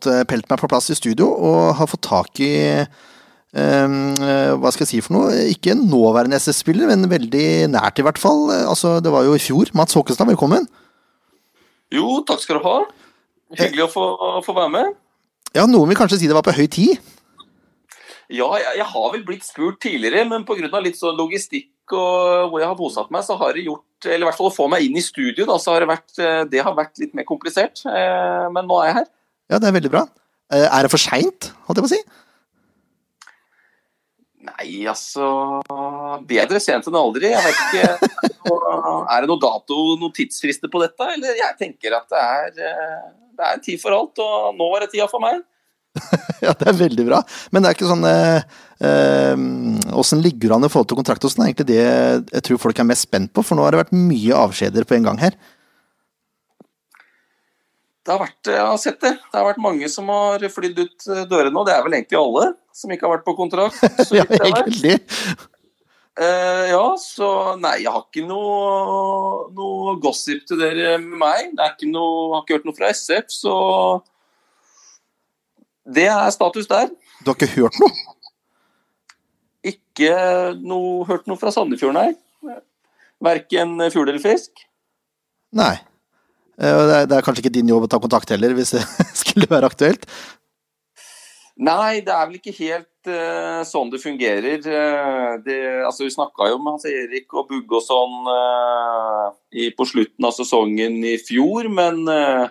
fått eh, pelt meg på plass i studio og har fått tak i eh, hva skal jeg si for noe? Ikke en nåværende SS-spiller, men veldig nært i hvert fall. Altså, det var jo i fjor. Mats Håkestad, velkommen. Jo, takk skal du ha. Hyggelig å få, å få være med. Ja, noen vil kanskje si det var på høy tid? Ja, jeg, jeg har vel blitt spurt tidligere, men pga. litt sånn logistikk og hvor jeg har bosatt meg, så har det gjort Eller i hvert fall å få meg inn i studio, da, så har det vært eh, Det har vært litt mer komplisert. Eh, Men nå er jeg her. Ja, det er veldig bra. Eh, Er det for seint, holdt jeg på å si? Nei, altså Bedre sent enn aldri. Jeg vet ikke Er det noe dato, noen tidsfrister på dette? Eller jeg tenker at det er, eh, det er en tid for alt, og nå var det tida for meg. Ja, det er veldig bra. Men det er ikke sånn eh, eh, ligger du an i forhold til kontrakt? Åssen er egentlig det jeg tror folk er mest spent på? For nå har det vært mye avskjeder på en gang her. Det har vært, jeg har sett det. Det har vært mange som har flydd ut eh, dørene, og det er vel egentlig alle som ikke har vært på kontrakt. så Ja, jeg egentlig. Uh, ja, så nei, jeg har ikke noe, noe gossip til dere med meg. Det er ikke noe, har ikke hørt noe fra SF, så det er status der. Du har ikke hørt noe? Ikke noe, hørt noe fra Sandefjord, nei. Verken fugl eller fisk. Nei. Eh, Det er, kanskje ikke din jobb å ta kontakt heller, hvis det skulle være aktuelt? Nei, det er vel ikke helt uh, sånn det fungerer. Eh, det, altså, vi snakka jo med Hans Erik og Bugge og sånn uh, i, på slutten av sesongen i fjor, men uh,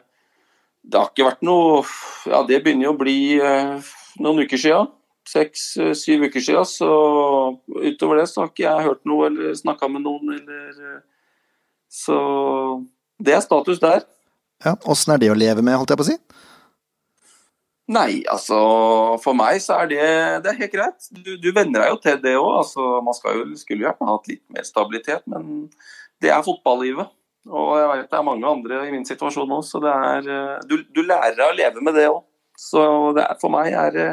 det har ikke vært noe Ja, det begynner jo å bli noen uker sia. Seks-syv uker sia. Så utover det så har ikke jeg hørt noe eller snakka med noen eller Så det er status der. Ja, Åssen er det å leve med, holdt jeg på å si? Nei, altså for meg så er det, det er helt greit. Du, du venner deg jo til det òg. Altså, man skal jo, skulle jo gjerne hatt litt mer stabilitet, men det er fotballivet. Og jeg vet det er mange andre i min situasjon òg, så det er eh, du, du lærer deg å leve med det òg. Så det er, for meg er det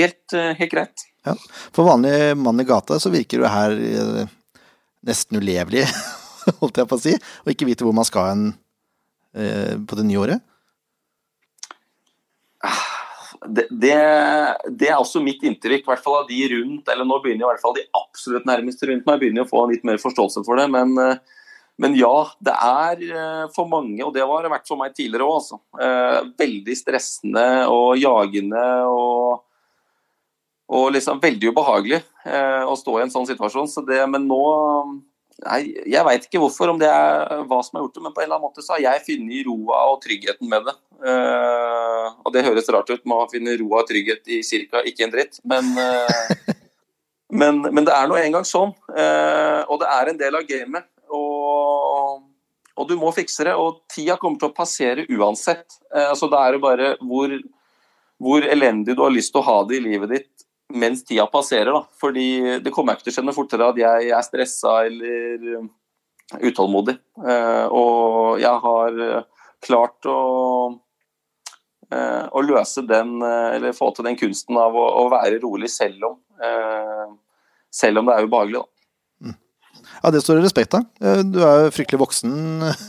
helt, eh, helt greit. Ja. For vanlig mann i gata så virker du her eh, nesten ulevelig, holdt jeg på å si, og ikke vite hvor man skal hen eh, på det nye året. Det, det, det er også mitt inntrykk, i hvert fall av de rundt, eller nå begynner i hvert fall de absolutt nærmeste rundt meg begynner å få litt mer forståelse for det. Men, eh, men ja, det er eh, for mange, og det har vært for meg tidligere òg, altså. Veldig stressende og jagende og, og liksom veldig ubehagelig eh, å stå i en sånn situasjon. Så det, men nå Nei, jeg veit ikke hvorfor, om det er hva som har gjort det, men på en eller annen måte så har jeg funnet roa og tryggheten med det. Uh, og det høres rart ut, man finner roa og trygghet i cirka ikke en dritt, men, uh, men, men det er nå engang sånn. Uh, og det er en del av gamet. Og, og du må fikse det, og tida kommer til å passere uansett. Eh, så da er det bare hvor, hvor elendig du har lyst til å ha det i livet ditt mens tida passerer. da, fordi Det kommer ikke til å skjønne fortere at jeg er stressa eller um, utålmodig. Eh, og jeg har eh, klart å, eh, å løse den, eh, eller få til den kunsten av å, å være rolig selv om, eh, selv om det er ubehagelig. da. Ja, det står det respekt av. Eh, Du er jo fryktelig voksen,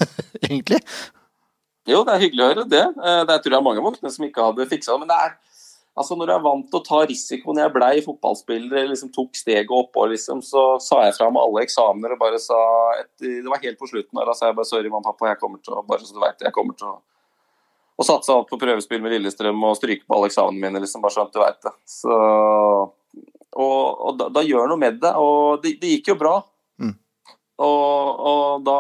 egentlig. Jo, det er hyggelig å høre det. Eh, Det tror jeg mange voksne som ikke hadde fiksa det. Men det er, altså når er vant til å ta risiko Når jeg blei fotballspiller, liksom tok steget oppå, liksom, så sa jeg fra med alle eksamener og bare sa etter, Det var helt på slutten der, da sa jeg bare sorry, mann, pappa, jeg kommer til å bare så du vet, jeg kommer til å å satse alt på prøvespill med Lillestrøm og stryke på alle eksamene mine, liksom, bare sånn at du vet det. Så, og og da, da gjør noe med det. Og det, det gikk jo bra. Mm. Og, og da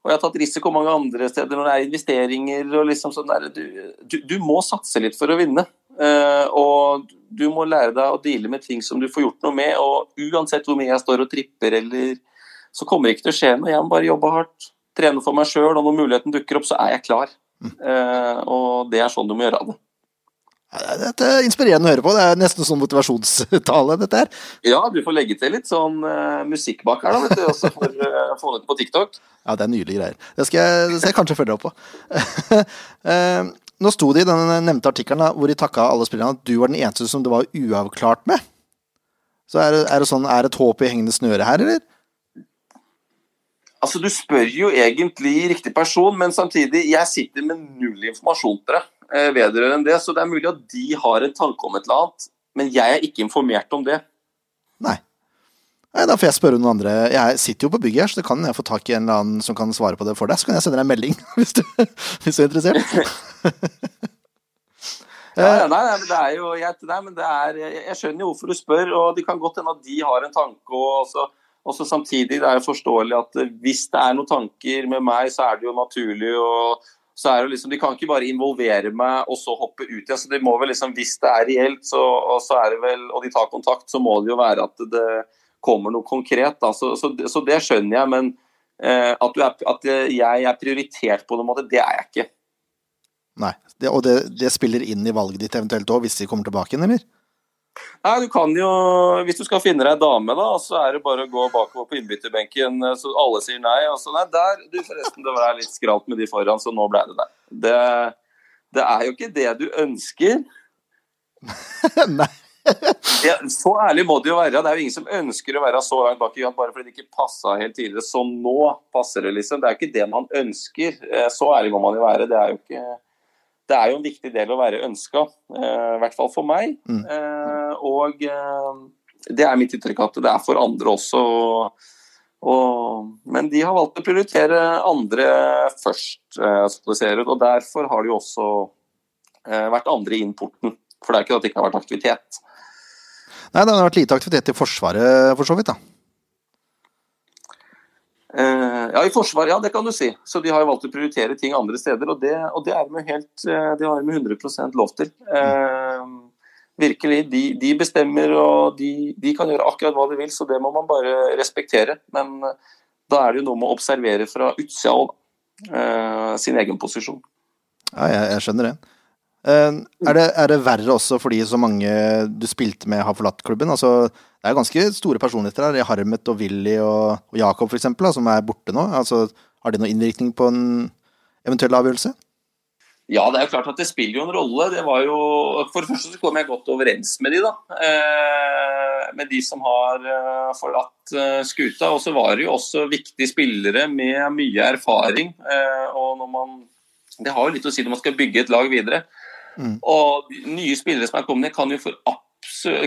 og jeg har tatt risiko mange andre steder når det er investeringer og liksom sånn der. Du, du, du må satse litt for å vinne. Eh, og du må lære deg å deale med ting som du får gjort noe med. Og uansett hvor mye jeg står og tripper eller Så kommer det ikke til å skje noe. Jeg må bare jobbe hardt, trene for meg sjøl, og når muligheten dukker opp, så er jeg klar. Eh, og det er sånn du må gjøre det. Ja, Dette er inspirerende å høre på. Det er nesten sånn motivasjonstale, dette her. Ja, du får legge til litt sånn uh, musikk bak her, da, vet du, også for uh, få det på TikTok. Ja, det er nydelige greier. Det skal jeg, det skal jeg kanskje følge opp på. Eh, Nå sto det i den nevnte artikkelen hvor de takka alle spillerne at du var den eneste som det var uavklart med. Så er det, er det sånn, er det et håp i hengende snøre her, eller? Altså, Du spør jo egentlig riktig person, men samtidig, jeg sitter med null informasjon til deg eh, vedrørende det. Så det er mulig at de har en tanke om et eller annet, men jeg er ikke informert om det. Nei. Nei, Da får jeg spørre noen andre. Jeg sitter jo på bygget her, så det kan jeg få tak i en eller annen som kan svare på det for deg. Så kan jeg sende deg en melding hvis du, hvis du er interessert. Ja, nei, nei, men det er jo jeg, nei, men det er, jeg skjønner jo hvorfor du spør, og det kan godt hende at de har en tanke. og også, også samtidig det er jo forståelig at hvis det er noen tanker med meg, så er det jo naturlig. og så er det liksom, De kan ikke bare involvere meg og så hoppe ut igjen. så de må vel liksom, Hvis det er reelt, så, og, så er det vel, og de tar kontakt, så må det jo være at det kommer noe konkret. Så, så, så det skjønner jeg. Men eh, at, er, at, jeg er prioritert på noen måte, det er jeg ikke. Nei, det, Og det, det, spiller inn i valget ditt eventuelt òg, hvis de kommer tilbake igjen, eller? Nei, du kan jo, Hvis du skal finne deg ei dame, da, så er det bare å gå bakover på innbytterbenken så alle sier nei. Og så nei, der, du forresten, det var litt skralt med de foran, så nå ble det der. Det, det er jo ikke det du ønsker. nei. ja, så ærlig må det jo være. Det er jo ingen som ønsker å være så langt bak i bare fordi det ikke passa helt tidligere. Så nå passer det, liksom. Det er jo ikke det man ønsker. Eh, så ærlig må man jo være. Det er jo ikke det er jo en viktig del å være ønska, eh, i hvert fall for meg. Mm. Eh, og det er mitt inntrykk at det er for andre også. Og, men de har valgt å prioritere andre først, og derfor har det jo også vært andre i importen. For det er ikke at det ikke har vært aktivitet. Nei, det har vært lite aktivitet i Forsvaret for så vidt, da. Uh, ja, i Forsvaret, ja, det kan du si. Så de har jo valgt å prioritere ting andre steder, og det, og det er de helt, det har med 100 lov til. Uh, virkelig. De, de, bestemmer, og de, de, kan gjøre akkurat hva de vil, så det må man bare respektere. Men eh, da er det jo noe med å observere fra utsida òg, uh, sin egen posisjon. Ja, jeg, jeg skjønner det. Uh, er, det, er det verre også fordi så mange du spilte med, har forlatt klubben? Altså, det er ganske store personligheter her. Harmet og Willy og, og Jakob f.eks., som er borte nå. Altså, har det noen innvirkning på en eventuell avgjørelse? Ja, det er jo klart at det spiller jo en rolle. Det var jo, For det første så kom jeg godt overens med de da. Eh, med de som har eh, forlatt eh, skuta. Og så var det jo også viktige spillere med mye erfaring. Eh, og når man Det har jo litt å si når man skal bygge et lag videre. Mm. Og nye spillere som er kommet, kan jo for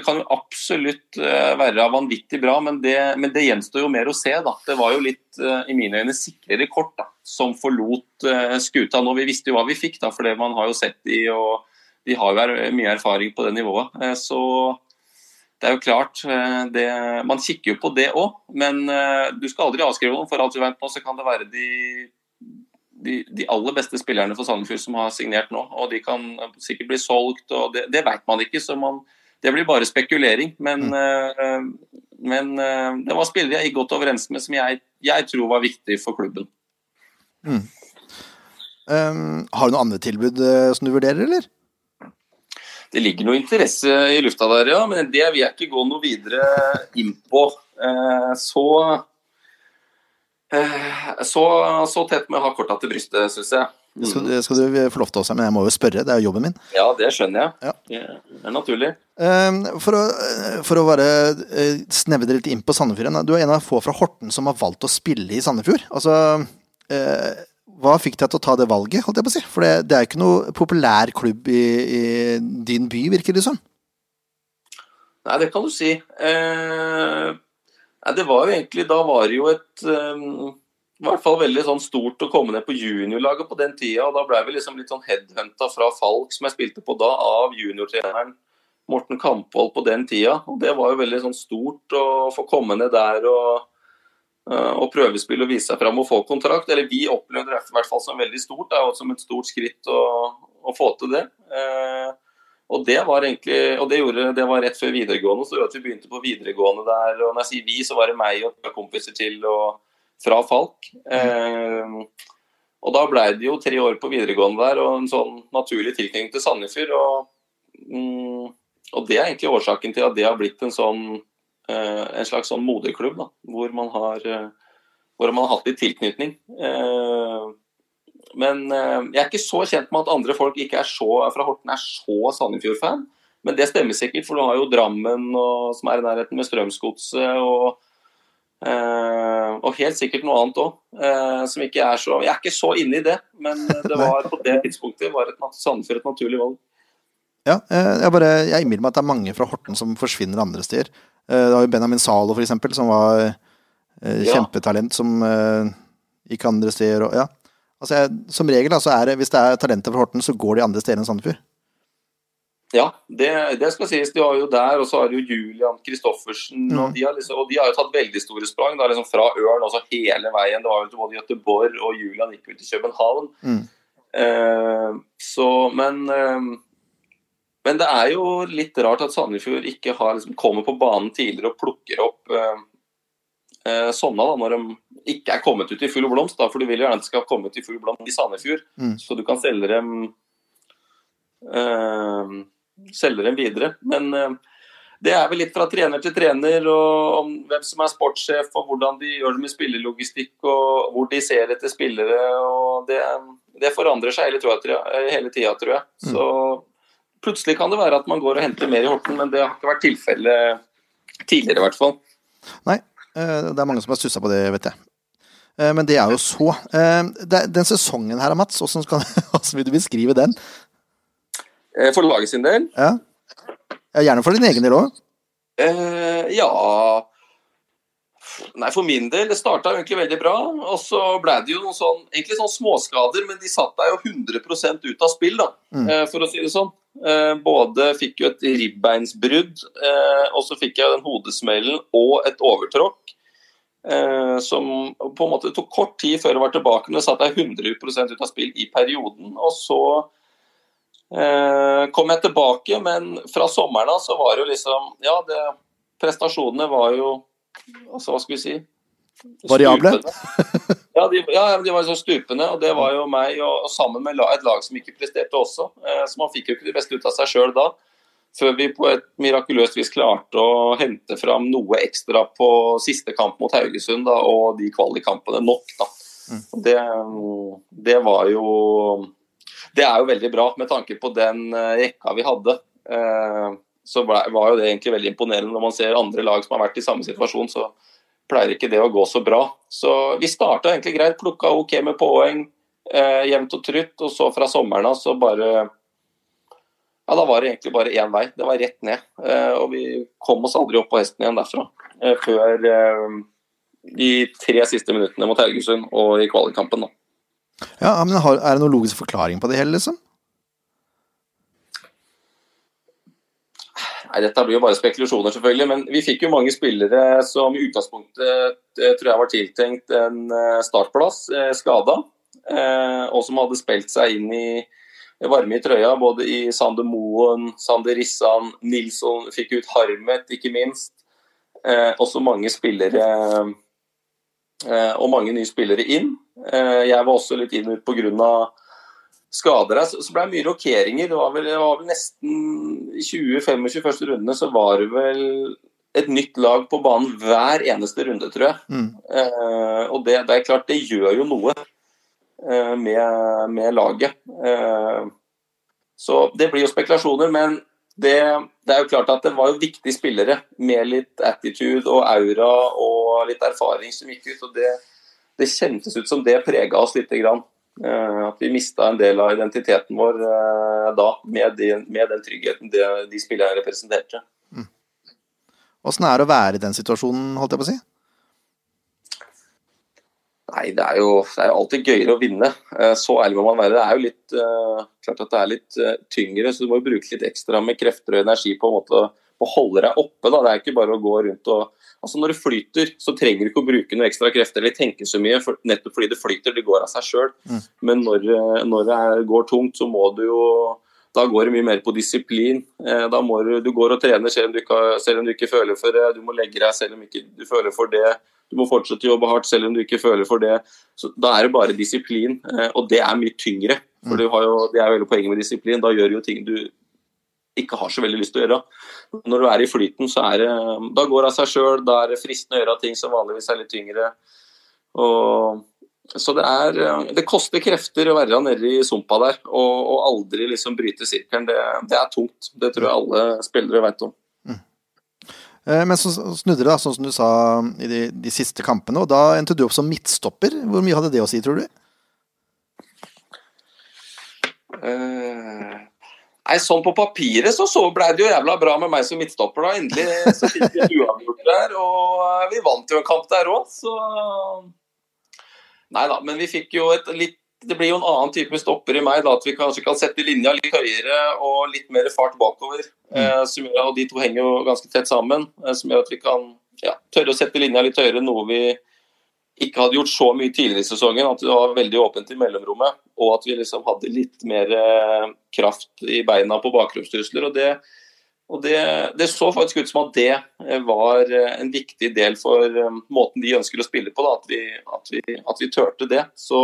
kan jo absolutt eh, være vanvittig bra, men det, men det, gjenstår jo mer å se. da. Det var jo litt, eh, i mine øyne, sikrere kort da, som forlot uh, skuta nå. Vi visste jo hva vi fikk, da, for man har jo sett de, og de har jo mye erfaring på det nivået. Uh, så det er jo klart, det, Man kikker jo på det òg, men du skal aldri avskrive noen. For alt vi vet nå, så kan det være de de, de, aller beste spillerne for Sandefjord som har signert nå. og De kan sikkert bli solgt, og det, det vet man ikke. så man, det blir bare spekulering. Men, mm. uh, men uh, det var spillere jeg gikk godt overens med, som jeg, jeg tror var viktig for klubben. Mm. Um, har du noen andre tilbud uh, som du vurderer, eller? Det ligger noe interesse i lufta der, ja. Men det vil jeg ikke gå noe videre inn på. så så, så tett med å ha korta til brystet, syns jeg. Det skal, skal, du få lov til også, men jeg må jo spørre. Det er jo jobben min. Ja, det skjønner jeg. Ja. Det er naturlig. Ehm, for å, for å bare eh, snevre det litt inn på Sandefjord Du er en av få fra Horten som har valgt å spille i Sandefjord. Altså, eh, hva fikk deg til å ta det valget, holdt jeg på å si? For det, det er jo ikke noe populær klubb i, i, din by, virker det som? Nei, det kan du si. Eh, det var jo egentlig Da var det jo et um i hvert fall veldig sånn stort å komme ned på juniorlaget på den tida. og Da ble vi liksom litt sånn headhunta fra Falk, som jeg spilte på da, av juniortreneren Morten Kampvold på den tida. og Det var jo veldig sånn stort å få komme ned der og, uh, og prøvespille og vise seg fram og få kontrakt. Eller vi opplevde det i hvert fall som veldig stort, da, og som et stort skritt å, å få til det. Uh, og det var egentlig, og det, gjorde, det var rett før videregående, så vi begynte på videregående der. og Når jeg sier vi, så var det meg og kompiser til. og fra Falk. Eh, og da ble det jo tre år på videregående der og en sånn naturlig tilknytning til Sandefjord. Og, mm, og, det er egentlig årsaken til at det har blitt en sånn eh, en slags sånn moderklubb, da, hvor man har eh, hvor man har hatt litt tilknytning. Eh, men eh, jeg er ikke så kjent med at andre folk ikke er så, fra Horten er så Sandefjord-fan. Men det stemmer sikkert, for du har jo Drammen og, som er i nærheten med Strømsgodset. og Uh, og helt sikkert noe annet òg, uh, som ikke er så Jeg er ikke så inne i det, men det var på det tidspunktet var et Sandefjord et naturlig valg. Ja, jeg, bare, jeg innbiller meg at det er mange fra Horten som forsvinner andre steder. Det var jo Benjamin Zalo, for eksempel, som var kjempetalent, som gikk andre steder. Og, ja. Altså, som regel, altså, er det, hvis det er talenter fra Horten, så går de andre steder enn Sandefjord. Ja, det, det, skal sies. De har jo der, og så har du Julian Kristoffersen. Mm. Og, de har liksom, og de har jo tatt veldig store sprang. Da, liksom fra Ørn og hele veien. Det var jo til både Göteborg og Julian gikk vel til København. Mm. Eh, så, men eh, Men det er jo litt rart at Sandefjord ikke har liksom, kommer på banen tidligere og plukker opp eh, eh sovna da, når de ikke er kommet ut i full blomst. Da, for du vil jo gjerne at de skal komme ut i full blomst i Sandefjord, mm. så du kan selge dem eh, selge dem videre. Men eh, det er vel litt fra trener til trener, og om hvem som er sportssjef, og hvordan de gjør det med spillelogistikk, og hvor de ser etter spillere. og Det, det forandrer seg hele, hele tida, tror jeg. Mm. Så plutselig kan det være at man går og henter mer i Horten, men det har ikke vært tilfellet tidligere, i hvert fall. Nei, eh, det er mange som har stussa på det, vet jeg. Eh, men det er jo så. Den sesongen her, Mats, hvordan, vil du beskrive den? Eh, for laget sin del? Ja. gjerne for din egen del òg? Eh, ja Nei, for min del, det starta egentlig veldig bra. Og så ble det jo noen sånn, egentlig sånn småskader, men de satt deg jo 100 ut av spill, da, mm. Eh, for å si det sånn. Eh, både fikk jo et ribbeinsbrudd, og så fikk jeg den hodesmellen og et overtråkk. som på en måte tok kort tid før jeg var tilbake, men det satt jeg 100 ut av spill i perioden. Og så Eh, kom jeg tilbake, men fra sommeren av så var det jo liksom Ja, det, prestasjonene var jo altså, Hva skal vi si? Variable? ja, de, ja, de var så stupende. Og det var jo meg, og, og sammen med et lag som ikke presterte også. Eh, så man fikk jo ikke det beste ut av seg sjøl da. Før vi på et mirakuløst vis klarte å hente fram noe ekstra på siste kamp mot Haugesund da, og de kvalikkampene nok. da. Mm. Det, det var jo det er jo veldig bra med tanke på den eh, rekka vi hadde. Eh, så var jo det egentlig veldig imponerende når man ser andre lag som har vært i samme situasjon. så pleier ikke det å gå så bra. Så vi starta egentlig greit, plukka OK med poeng eh, jevnt og trutt. Og så fra sommeren av så bare Ja, da var det egentlig bare én vei. Det var rett ned. Eh, og vi kom oss aldri opp på hesten igjen derfra. Eh, før eh, de tre siste minuttene mot Haugesund og i kvalikkampen, da. Ja, men Er det noen logisk forklaring på det hele, liksom? Nei, Dette blir jo bare spekulasjoner, selvfølgelig. Men vi fikk jo mange spillere som i utgangspunktet eh, tror jeg var tiltenkt en eh, startplass, eh, skada. Og som hadde spilt seg inn i varme i trøya, både i Sander Moen, Sander Rissan, Nilsson fikk ut Harmet, ikke minst. Også mange spillere og mange nye spillere inn. Jeg var også litt inn ut pga. Skader deg. Så ble det mye rokeringer. Det var vel, det var vel nesten I 20-25 første rundene så var det vel et nytt lag på banen hver eneste runde, tror jeg. Mm. Eh, og det, det, er klart, det gjør jo noe eh, med, med, laget. Eh, så det blir jo spekulasjoner, men det, det, er jo klart at det var jo viktige spillere med litt attitude og aura og litt erfaring som gikk ut. og det det kjentes ut som det prega oss lite grann. Uh, at vi mista en del av identiteten vår uh, da, med, de, med, den tryggheten de, de spillerne representerte. Mm. Er det å være i den situasjonen, holdt jeg på å si? Nei, det er, jo, det er jo alltid gøyere å vinne. Uh, så ærlig må man være. Det er jo litt klart at det er litt tyngre, så du må bruke litt ekstra med krefter og energi på en måte å holde deg oppe. Da. Det er ikke bare å gå rundt og Altså Når det flyter, så trenger du ikke å bruke noe ekstra krefter eller tenke så mye, for, nettopp fordi det flyter. Det går av seg sjøl. Mm. Men når, eh, når det går tungt, så må du jo da går det mye mer på disiplin. Eh, da må du, du går og trener selv om, ikke, selv om, du ikke, føler for det. Du må legge deg selv om ikke du føler for det. Du må fortsette å jobbe hardt selv om du ikke føler for det. Så Da er det bare disiplin, eh, og det er mye tyngre. For mm. jo, Det er jo hele poenget med disiplin. Da gjør du jo ting du ikke har så veldig lyst til å gjøre. Når du er i flyten, så er det Da går det av seg sjøl. Da er det fristende å gjøre ting som vanligvis er litt tyngre. Og, så det er Det koster krefter å være nede i sumpa der og, og aldri liksom bryte sirkelen. Det, det, er tungt. Det tror jeg alle spillere vet om. Mm. Eh, men så snudde det, da, sånn som du sa i de, de, siste kampene. Og da endte du opp som midtstopper. Hvor mye hadde det å si, tror du? Uh, nei, Sånn på papiret så, så ble det jo jævla bra med meg som midtstopper. da. Endelig så fikk vi uavgjort der, og vi vant jo en kamp der òg, så Nei da, men vi fikk jo et litt det blir jo en annen type stopper i meg, da, at vi kanskje kan sette linja litt høyere og litt mer fart bakover. Mm. Eh, som og De to henger jo ganske tett sammen, eh, som gjør at vi kan ja, tørre å sette linja litt høyere, noe vi ikke hadde gjort så mye tidligere i sesongen. At det var veldig åpent i mellomrommet, og at vi liksom hadde litt mer eh, kraft i beina på bakromstrusler. og det og det, det, så faktisk ut som at det eh, var eh, en viktig del for måten de ønsker å spille på. Da, at, vi, at, vi, at vi tørte det. Så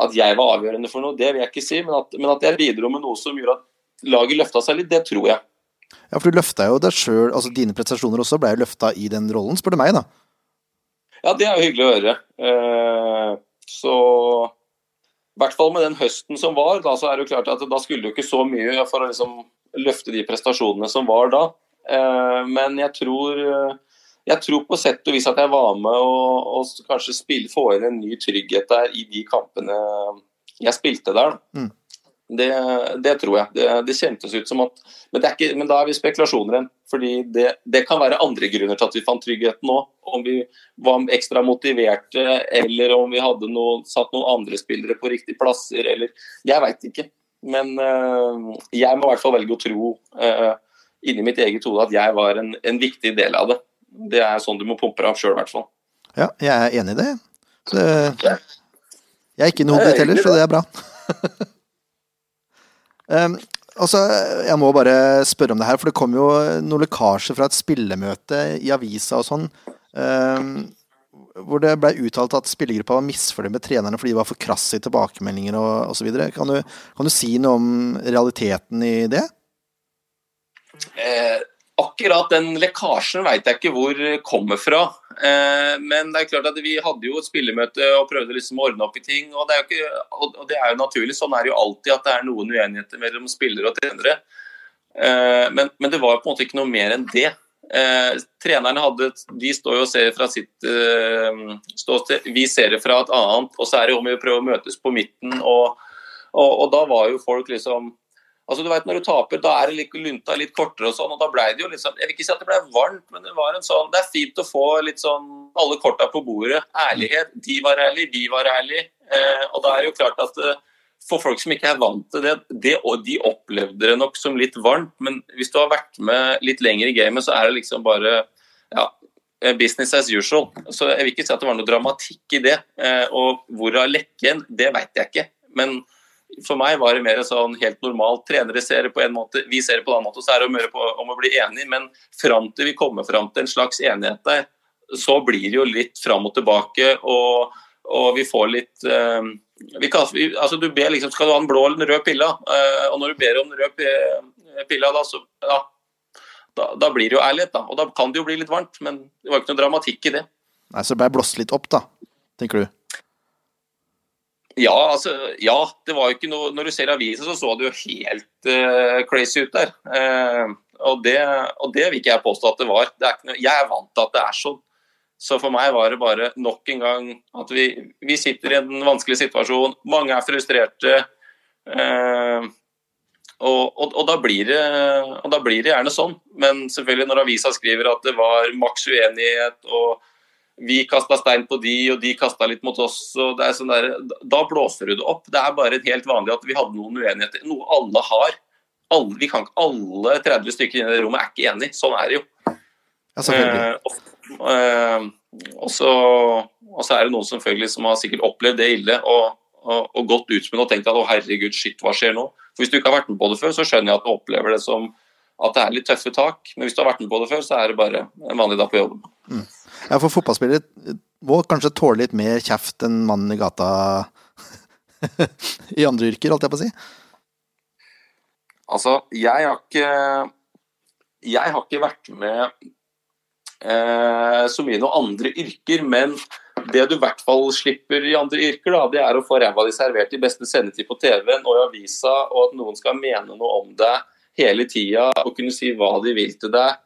at jeg var avgjørende for noe, det vil jeg ikke si. Men at, men at jeg bidro med noe som gjorde at laget løfta seg litt, det tror jeg. Ja, for du løfta jo deg sjøl, altså dine prestasjoner også ble løfta i den rollen, spør du meg, da. Ja, det er jo hyggelig å høre. Eh, så i hvert fall med den høsten som var, da, så er det jo klart at da skulle det ikke så mye for å liksom løfte de prestasjonene som var da. Eh, men jeg tror jeg tror på sett og vis at jeg var med og, og kanskje spille, få inn en ny trygghet der i de kampene jeg spilte der. Mm. Det, det, tror jeg. Det, det, kjentes ut som at men, ikke, men, da er vi spekulasjoner igjen. fordi det, det, kan være andre grunner til at vi fant tryggheten nå. Om vi var ekstra motiverte, eller om vi hadde noe, satt noen andre spillere på riktige plasser, eller Jeg veit ikke. Men øh, jeg må i hvert fall velge å tro øh, inni mitt eget hode at jeg var en, en viktig del av det det er sånn du må pumpe deg av sjøl, i hvert fall. Ja, jeg er enig i det. Så, jeg er ikke noe hodet heller, så det er bra. um, altså, jeg må bare spørre om det her, for det kom jo noen lekkasjer fra et spillemøte i avisa og sånn. Um, hvor det ble uttalt at spillergruppa var misfornøyd med trenerne fordi de var for krasse i tilbakemeldinger og osv. Kan, kan du si noe om realiteten i det? Eh, Akkurat den lekkasjen veit jeg ikke hvor kommer fra. Eh, men det er klart at vi hadde jo et spillemøte og prøvde liksom å ordne opp i ting. Og det, er jo ikke, og det er jo naturlig. Sånn er det jo alltid at det er noen uenigheter mellom spillere og trenere. Eh, men, men, det var jo på en måte ikke noe mer enn det. Eh, trenerne hadde, de står jo og ser fra sitt ståsted. Vi ser det fra et annet. Og så er det om vi prøver å møtes på midten. Og, og, og da var jo folk liksom Altså, du vet, Når du taper, da er det litt, lunta litt kortere og sånn. og da ble det jo liksom, Jeg vil ikke si at det ble varmt, men det var en sånn, det er fint å få litt sånn alle korta på bordet. Ærlighet. De var ærlige, vi var ærlige. Eh, og da er det jo klart at eh, for folk som ikke er vant til det, det, og de opplevde det nok som litt varmt. Men hvis du har vært med litt lenger i gamet, så er det liksom bare ja, eh, business as usual. Så jeg vil ikke si at det var noe dramatikk i det. Eh, og hvor av lekken, det veit jeg ikke. Men for meg var det mer sånn helt normalt. Trenere ser det på en måte, vi ser det på en annen måte. Så er det mer om å bli enig, men fram til vi kommer fram til en slags enighet der, så blir det jo litt fram og tilbake, og, og vi får litt uh, vi kan, vi, altså Du ber liksom Skal du ha en blå eller en rød pille? Uh, og når du ber om den røde pilla, da, så ja, da, da, blir det jo ærlighet, da. Og da kan det jo bli litt varmt, men det var ikke noe dramatikk i det. Nei, Så det ble blåst litt opp, da, tenker du? Ja, altså, ja, det var jo ikke noe Når du ser avisa, så så det jo helt uh, crazy ut der. Uh, og, det, og, det, vil ikke jeg påstå at det var. Det noe, jeg er vant til at det er sånn. Så for meg var det bare nok en gang at vi, vi sitter i en vanskelig situasjon. Mange er frustrerte. Uh, og, og, og, da det, og, da blir det, gjerne sånn. Men selvfølgelig når avisa skriver at det var maks uenighet og vi kasta stein på de, og de kasta litt mot oss. og det er sånn der, Da blåser du det opp. Det er bare helt vanlig at vi hadde noen uenigheter. Noe alle har. Alle, vi kan ikke alle 30 stykker inne i det rommet er ikke enige. Sånn er det jo. Ja. Eh, og, eh, og, så, og, så, er det noen som, som har sikkert opplevd det ille og, og, og gått ut med det og tenkt at å herregud, shit, hva skjer nå? For Hvis du ikke har vært med på det før, så skjønner jeg at du opplever det som at det er litt tøffe tak. Men hvis du har vært med på det før, så er det bare en vanlig dag på jobben. Ja, for fotballspillere må kanskje tåle litt mer kjeft enn mannen i gata i andre yrker, holdt jeg på å si? Altså, jeg har ikke Jeg har ikke vært med eh, så mye i noen andre yrker, men det du i hvert fall slipper i andre yrker, da, det er å få ræva di servert i beste sendetid på TV-en og i avisa, og at noen skal mene noe om deg hele tida og kunne si hva de vil til deg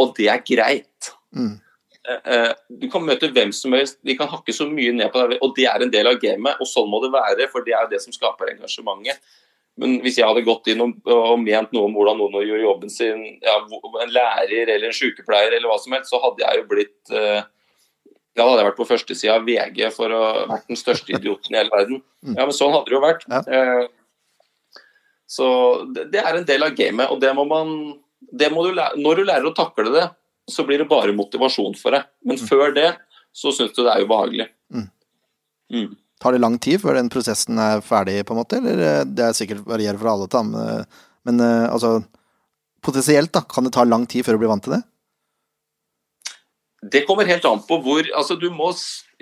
og det er greit. Mm. Eh, du kan møte hvem som helst, de kan hakke så mye ned på deg, og det er en del av gamet. Og sånn må det være, for det er det som skaper engasjementet. Men hvis jeg hadde gått inn og, og ment noe om hvordan noen gjør jobben sin, ja, en lærer eller en sykepleier eller hva som helst, så hadde jeg jo blitt uh, Da hadde jeg vært på førstesida av VG for å vært den største idioten i hele verden. Mm. Ja, men sånn hadde det jo vært. Ja. Uh, så det, det, er en del av gamet, og det må man det må du lære, Når du lærer å takle det, så blir det bare motivasjon for det. Men mm. før det så syns du det er ubehagelig. Mm. Mm. Tar det lang tid før den prosessen er ferdig, på en måte? Eller eh, det er sikkert varierer fra alle, men, eh, men eh, altså Potensielt, da, kan det ta lang tid før du blir vant til det? Det kommer helt an på hvor Altså, du må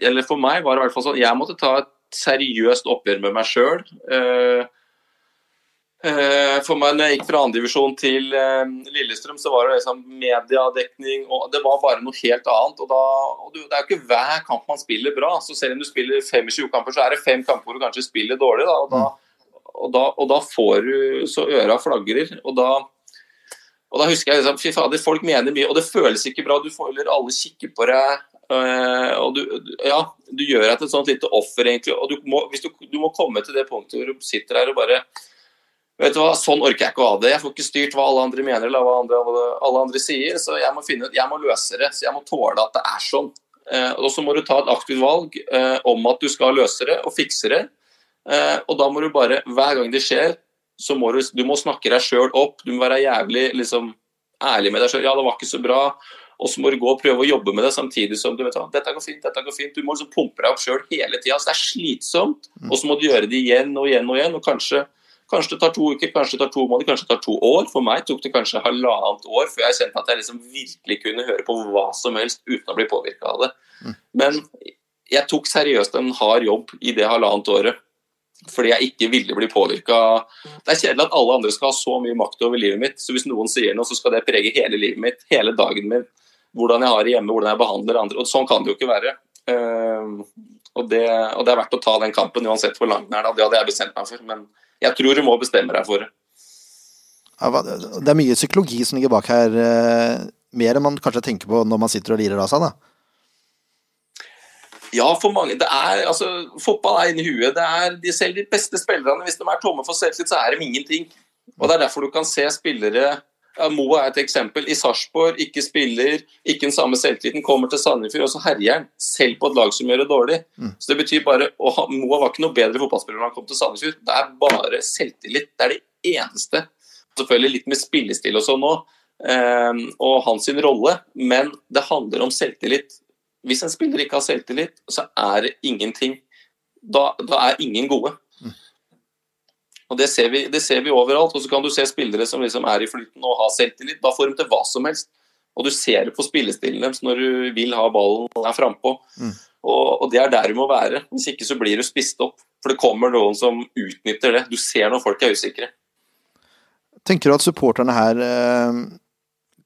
Eller for meg var det i hvert fall sånn Jeg måtte ta et seriøst oppgjør med meg sjøl. Eh, for meg når jeg gikk fra andredivisjon til eh, Lillestrøm, så var det liksom mediedekning og Det var bare noe helt annet. og, da, og Det er jo ikke hver kamp man spiller bra. så Selv om du spiller 25 kamper, så er det fem kamper hvor du kanskje spiller dårlig. Da, og, da, og, da, og, da, får du så øra flagrer. og da og da husker jeg liksom, fy fader, Folk mener mye, og det føles ikke bra. Du føler alle kikker på deg. Uh, og du, ja, du gjør deg til et sånt lite offer, egentlig. og du må, du, du må komme til det punktet hvor du sitter her og bare vet du hva, Sånn orker jeg ikke å ha det. Jeg får ikke styrt hva alle andre mener eller hva andre, alle andre sier. Så jeg må, finne, jeg må løse det. Så jeg må tåle at det er sånn. Eh, og så må du ta et aktivt valg eh, om at du skal løse det og fikse det. Eh, og da må du bare, hver gang det skjer, så må du, du må snakke deg sjøl opp. Du må være jævlig liksom, ærlig med deg sjøl. Ja, det var ikke så bra. Og så må du gå og prøve å jobbe med det samtidig som du vet hva, dette går fint, dette går fint. Du må liksom pumpe deg opp sjøl hele tida. Så det er slitsomt. Og så må du gjøre det igjen og igjen og igjen. Og kanskje Kanskje det tar to uker, kanskje det tar to måneder, kanskje det tar to år. For meg tok det kanskje halvannet år før jeg kjente at jeg liksom virkelig kunne høre på hva som helst uten å bli påvirka av det. Mm. Men jeg tok seriøst en hard jobb i det halvannet året fordi jeg ikke ville bli påvirka. Det er kjedelig at alle andre skal ha så mye makt over livet mitt. Så hvis noen sier noe, så skal det prege hele livet mitt, hele dagen min. Hvordan jeg har det hjemme, hvordan jeg behandler andre. Og sånn kan det jo ikke være. Uh, og, det, og, det, er verdt å ta den kampen uansett hvor lang den er. Da. Det hadde jeg bestemt meg for. Men jeg tror du må bestemme deg for det. Det er mye psykologi som ligger bak her, eh, mer enn man kanskje tenker på når man sitter og lirer av seg, da? Ja, for mange. Det er, altså, fotball er inni huet. Det er de selv de beste spillerne. Hvis de er tomme for selvtillit, så er de ingenting. Og Det er derfor du kan se spillere Moa er et eksempel. I Sarpsborg, ikke spiller, ikke den samme selvtilliten. Kommer til Sandefjord, og så herjer han. Selv på et lag som gjør det dårlig. Mm. Så det betyr bare å, Moa var ikke noe bedre fotballspiller når han kom til Sandefjord. Det er bare selvtillit. Det er det eneste. Selvfølgelig litt med spillestil og sånn òg, um, og hans rolle, men det handler om selvtillit. Hvis en spiller ikke har selvtillit, så er det ingenting. Da, da er ingen gode. Og det ser, vi, det ser, vi, overalt. Og så kan du se spillere som liksom er i flyten og har selvtillit. Da får de til hva som helst. Og du ser det på spillestilen deres når du vil ha ballen og er frampå. Mm. Og, og, det er der du må være. Hvis ikke så blir du spist opp. For det kommer noen som utnytter det. Du ser når folk er usikre. Tenker du at supporterne her eh,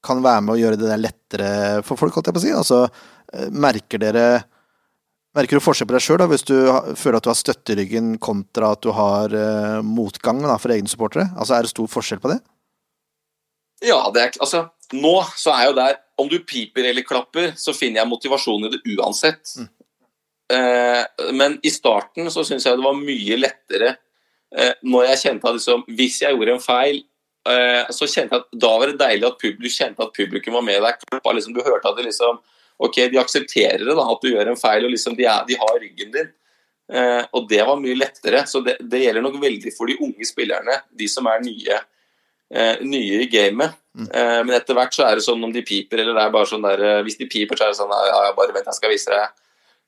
kan være med å gjøre det der lettere for folk, holdt jeg på å si? Altså, eh, merker dere Merker du forskjell på deg sjøl hvis du føler at du har støtte i ryggen kontra at du har uh, motgang da, for egne supportere? Altså, er det stor forskjell på det? Ja, det er, altså, nå så er jo der Om du piper eller klapper, så finner jeg motivasjon i det uansett. Mm. Uh, men i starten så syns jeg det var mye lettere uh, når jeg kjente at liksom, hvis jeg gjorde en feil, så kjente jeg at da var det deilig at du kjente at publikum var med deg. Liksom, du hørte at det liksom ok, de aksepterer det, da, at du gjør en feil, og liksom de, er, de har ryggen din. Eh, og det var mye lettere. Så det, det, gjelder nok veldig for de unge spillerne, de som er nye, eh, nye i gamet. Mm. Eh, men etter hvert så er det sånn om de piper, eller det er bare sånn der eh, Hvis de piper, så er det sånn ja, ja, bare vent, jeg skal vise deg.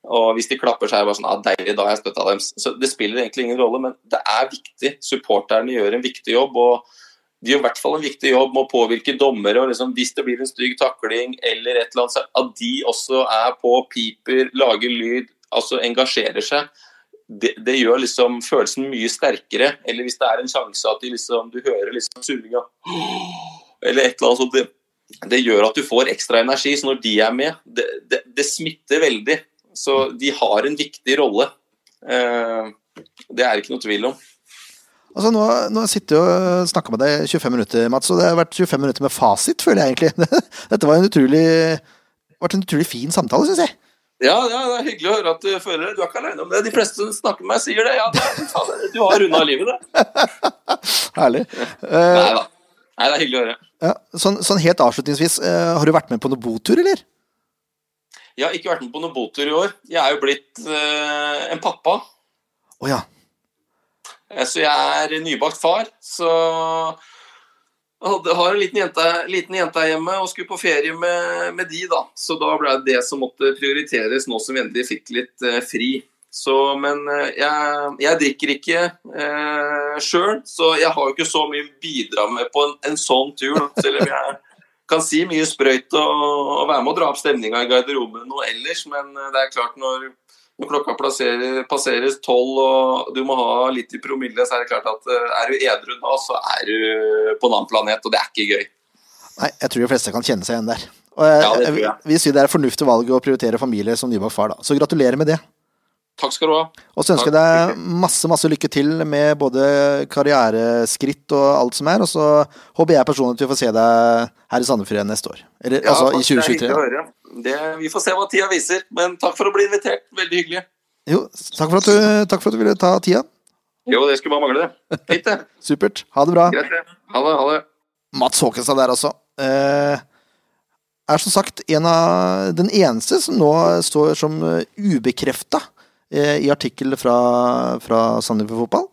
Og hvis de klapper, så er det bare sånn ja, deilig, da har jeg støtta dem. Så det spiller egentlig ingen rolle, men det er viktig. Supporterne gjør en viktig jobb. og de gjør i hvert fall en viktig jobb med å påvirke dommere. og liksom, Hvis det blir en stygg takling eller et eller annet, så at de også er på, piper, lager lyd, altså engasjerer seg. Det, det, gjør liksom følelsen mye sterkere. Eller hvis det er en sjanse at liksom, du hører liksom summinga eller et eller annet sånt. Det, det, gjør at du får ekstra energi. Så når de er med, det, det, det smitter veldig. Så de har en viktig rolle. Eh, det er ikke noe tvil om. Altså nå, nå sitter jeg og snakker med deg 25 minutter, Mats, og det har vært 25 minutter med fasit, føler jeg egentlig. Dette var en utrolig, vært en utrolig fin samtale, syns jeg. Ja, ja, det er hyggelig å høre at du føler det. Du er ikke alene om det. De fleste som snakker med meg, sier det. Ja, det er, du har runda livet, det. Herlig. Nei da. Nei, det er hyggelig å høre. Ja, sånn, sånn helt avslutningsvis, uh, har du vært med på noen botur, eller? Jeg har ikke vært med på noen botur i år. Jeg er jo blitt uh, en pappa. Å oh, ja. Så jeg er nybakt far. Så jeg har en liten jente, liten jente hjemme og skulle på ferie med, med, de, da. Så da ble det det som måtte prioriteres nå som vi endelig fikk litt eh, fri. Så, men eh, jeg, jeg, drikker ikke eh, sjøl, så jeg har jo ikke så mye bidra med på en, en sånn tur. Selv om jeg kan si mye sprøyt og, og, være med å dra opp stemninga i garderoben og ellers, men eh, det er klart når når klokka passerer, passeres tolv og du må ha litt i promille, så er det klart at eh, er du edru da, så er du på en annen planet, og det er ikke gøy. Nei, jeg tror de fleste kan kjenne seg igjen der. Og jeg, ja, det tror jeg. Vi sier det er et fornuftig valg å prioritere familie som nybakt far, da. Så gratulerer med det. Takk skal du ha. Og så ønsker jeg deg masse masse lykke til med både karriereskritt og alt som er. Og så håper jeg personlig at vi får se deg her i Sandefjord neste år. Eller ja, altså i 2023. Det, vi får se hva tida viser. Men takk for å bli invitert. Veldig hyggelig. Jo, takk for at du, takk for at du ville ta tida. Jo, det skulle bare mangle, det. Fint, det. Supert. Ha det bra. Greit, det. Ha det. Ha det. Mats Håkenstad der, altså. Eh, er som sagt en av den eneste som nå står som ubekrefta eh, i artikkel fra, fra Sandefjord Fotball.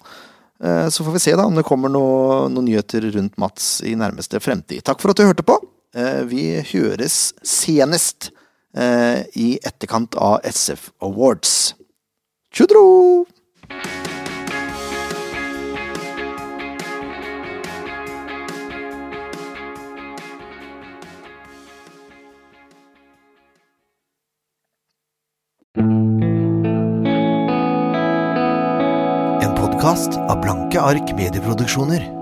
Eh, så får vi se da om det kommer noen noe nyheter rundt Mats i nærmeste fremtid. Takk for at du hørte på. Eh, vi høres senest eh, i etterkant av SF Awards. Tjudro! En podkast av Blanke ark medieproduksjoner.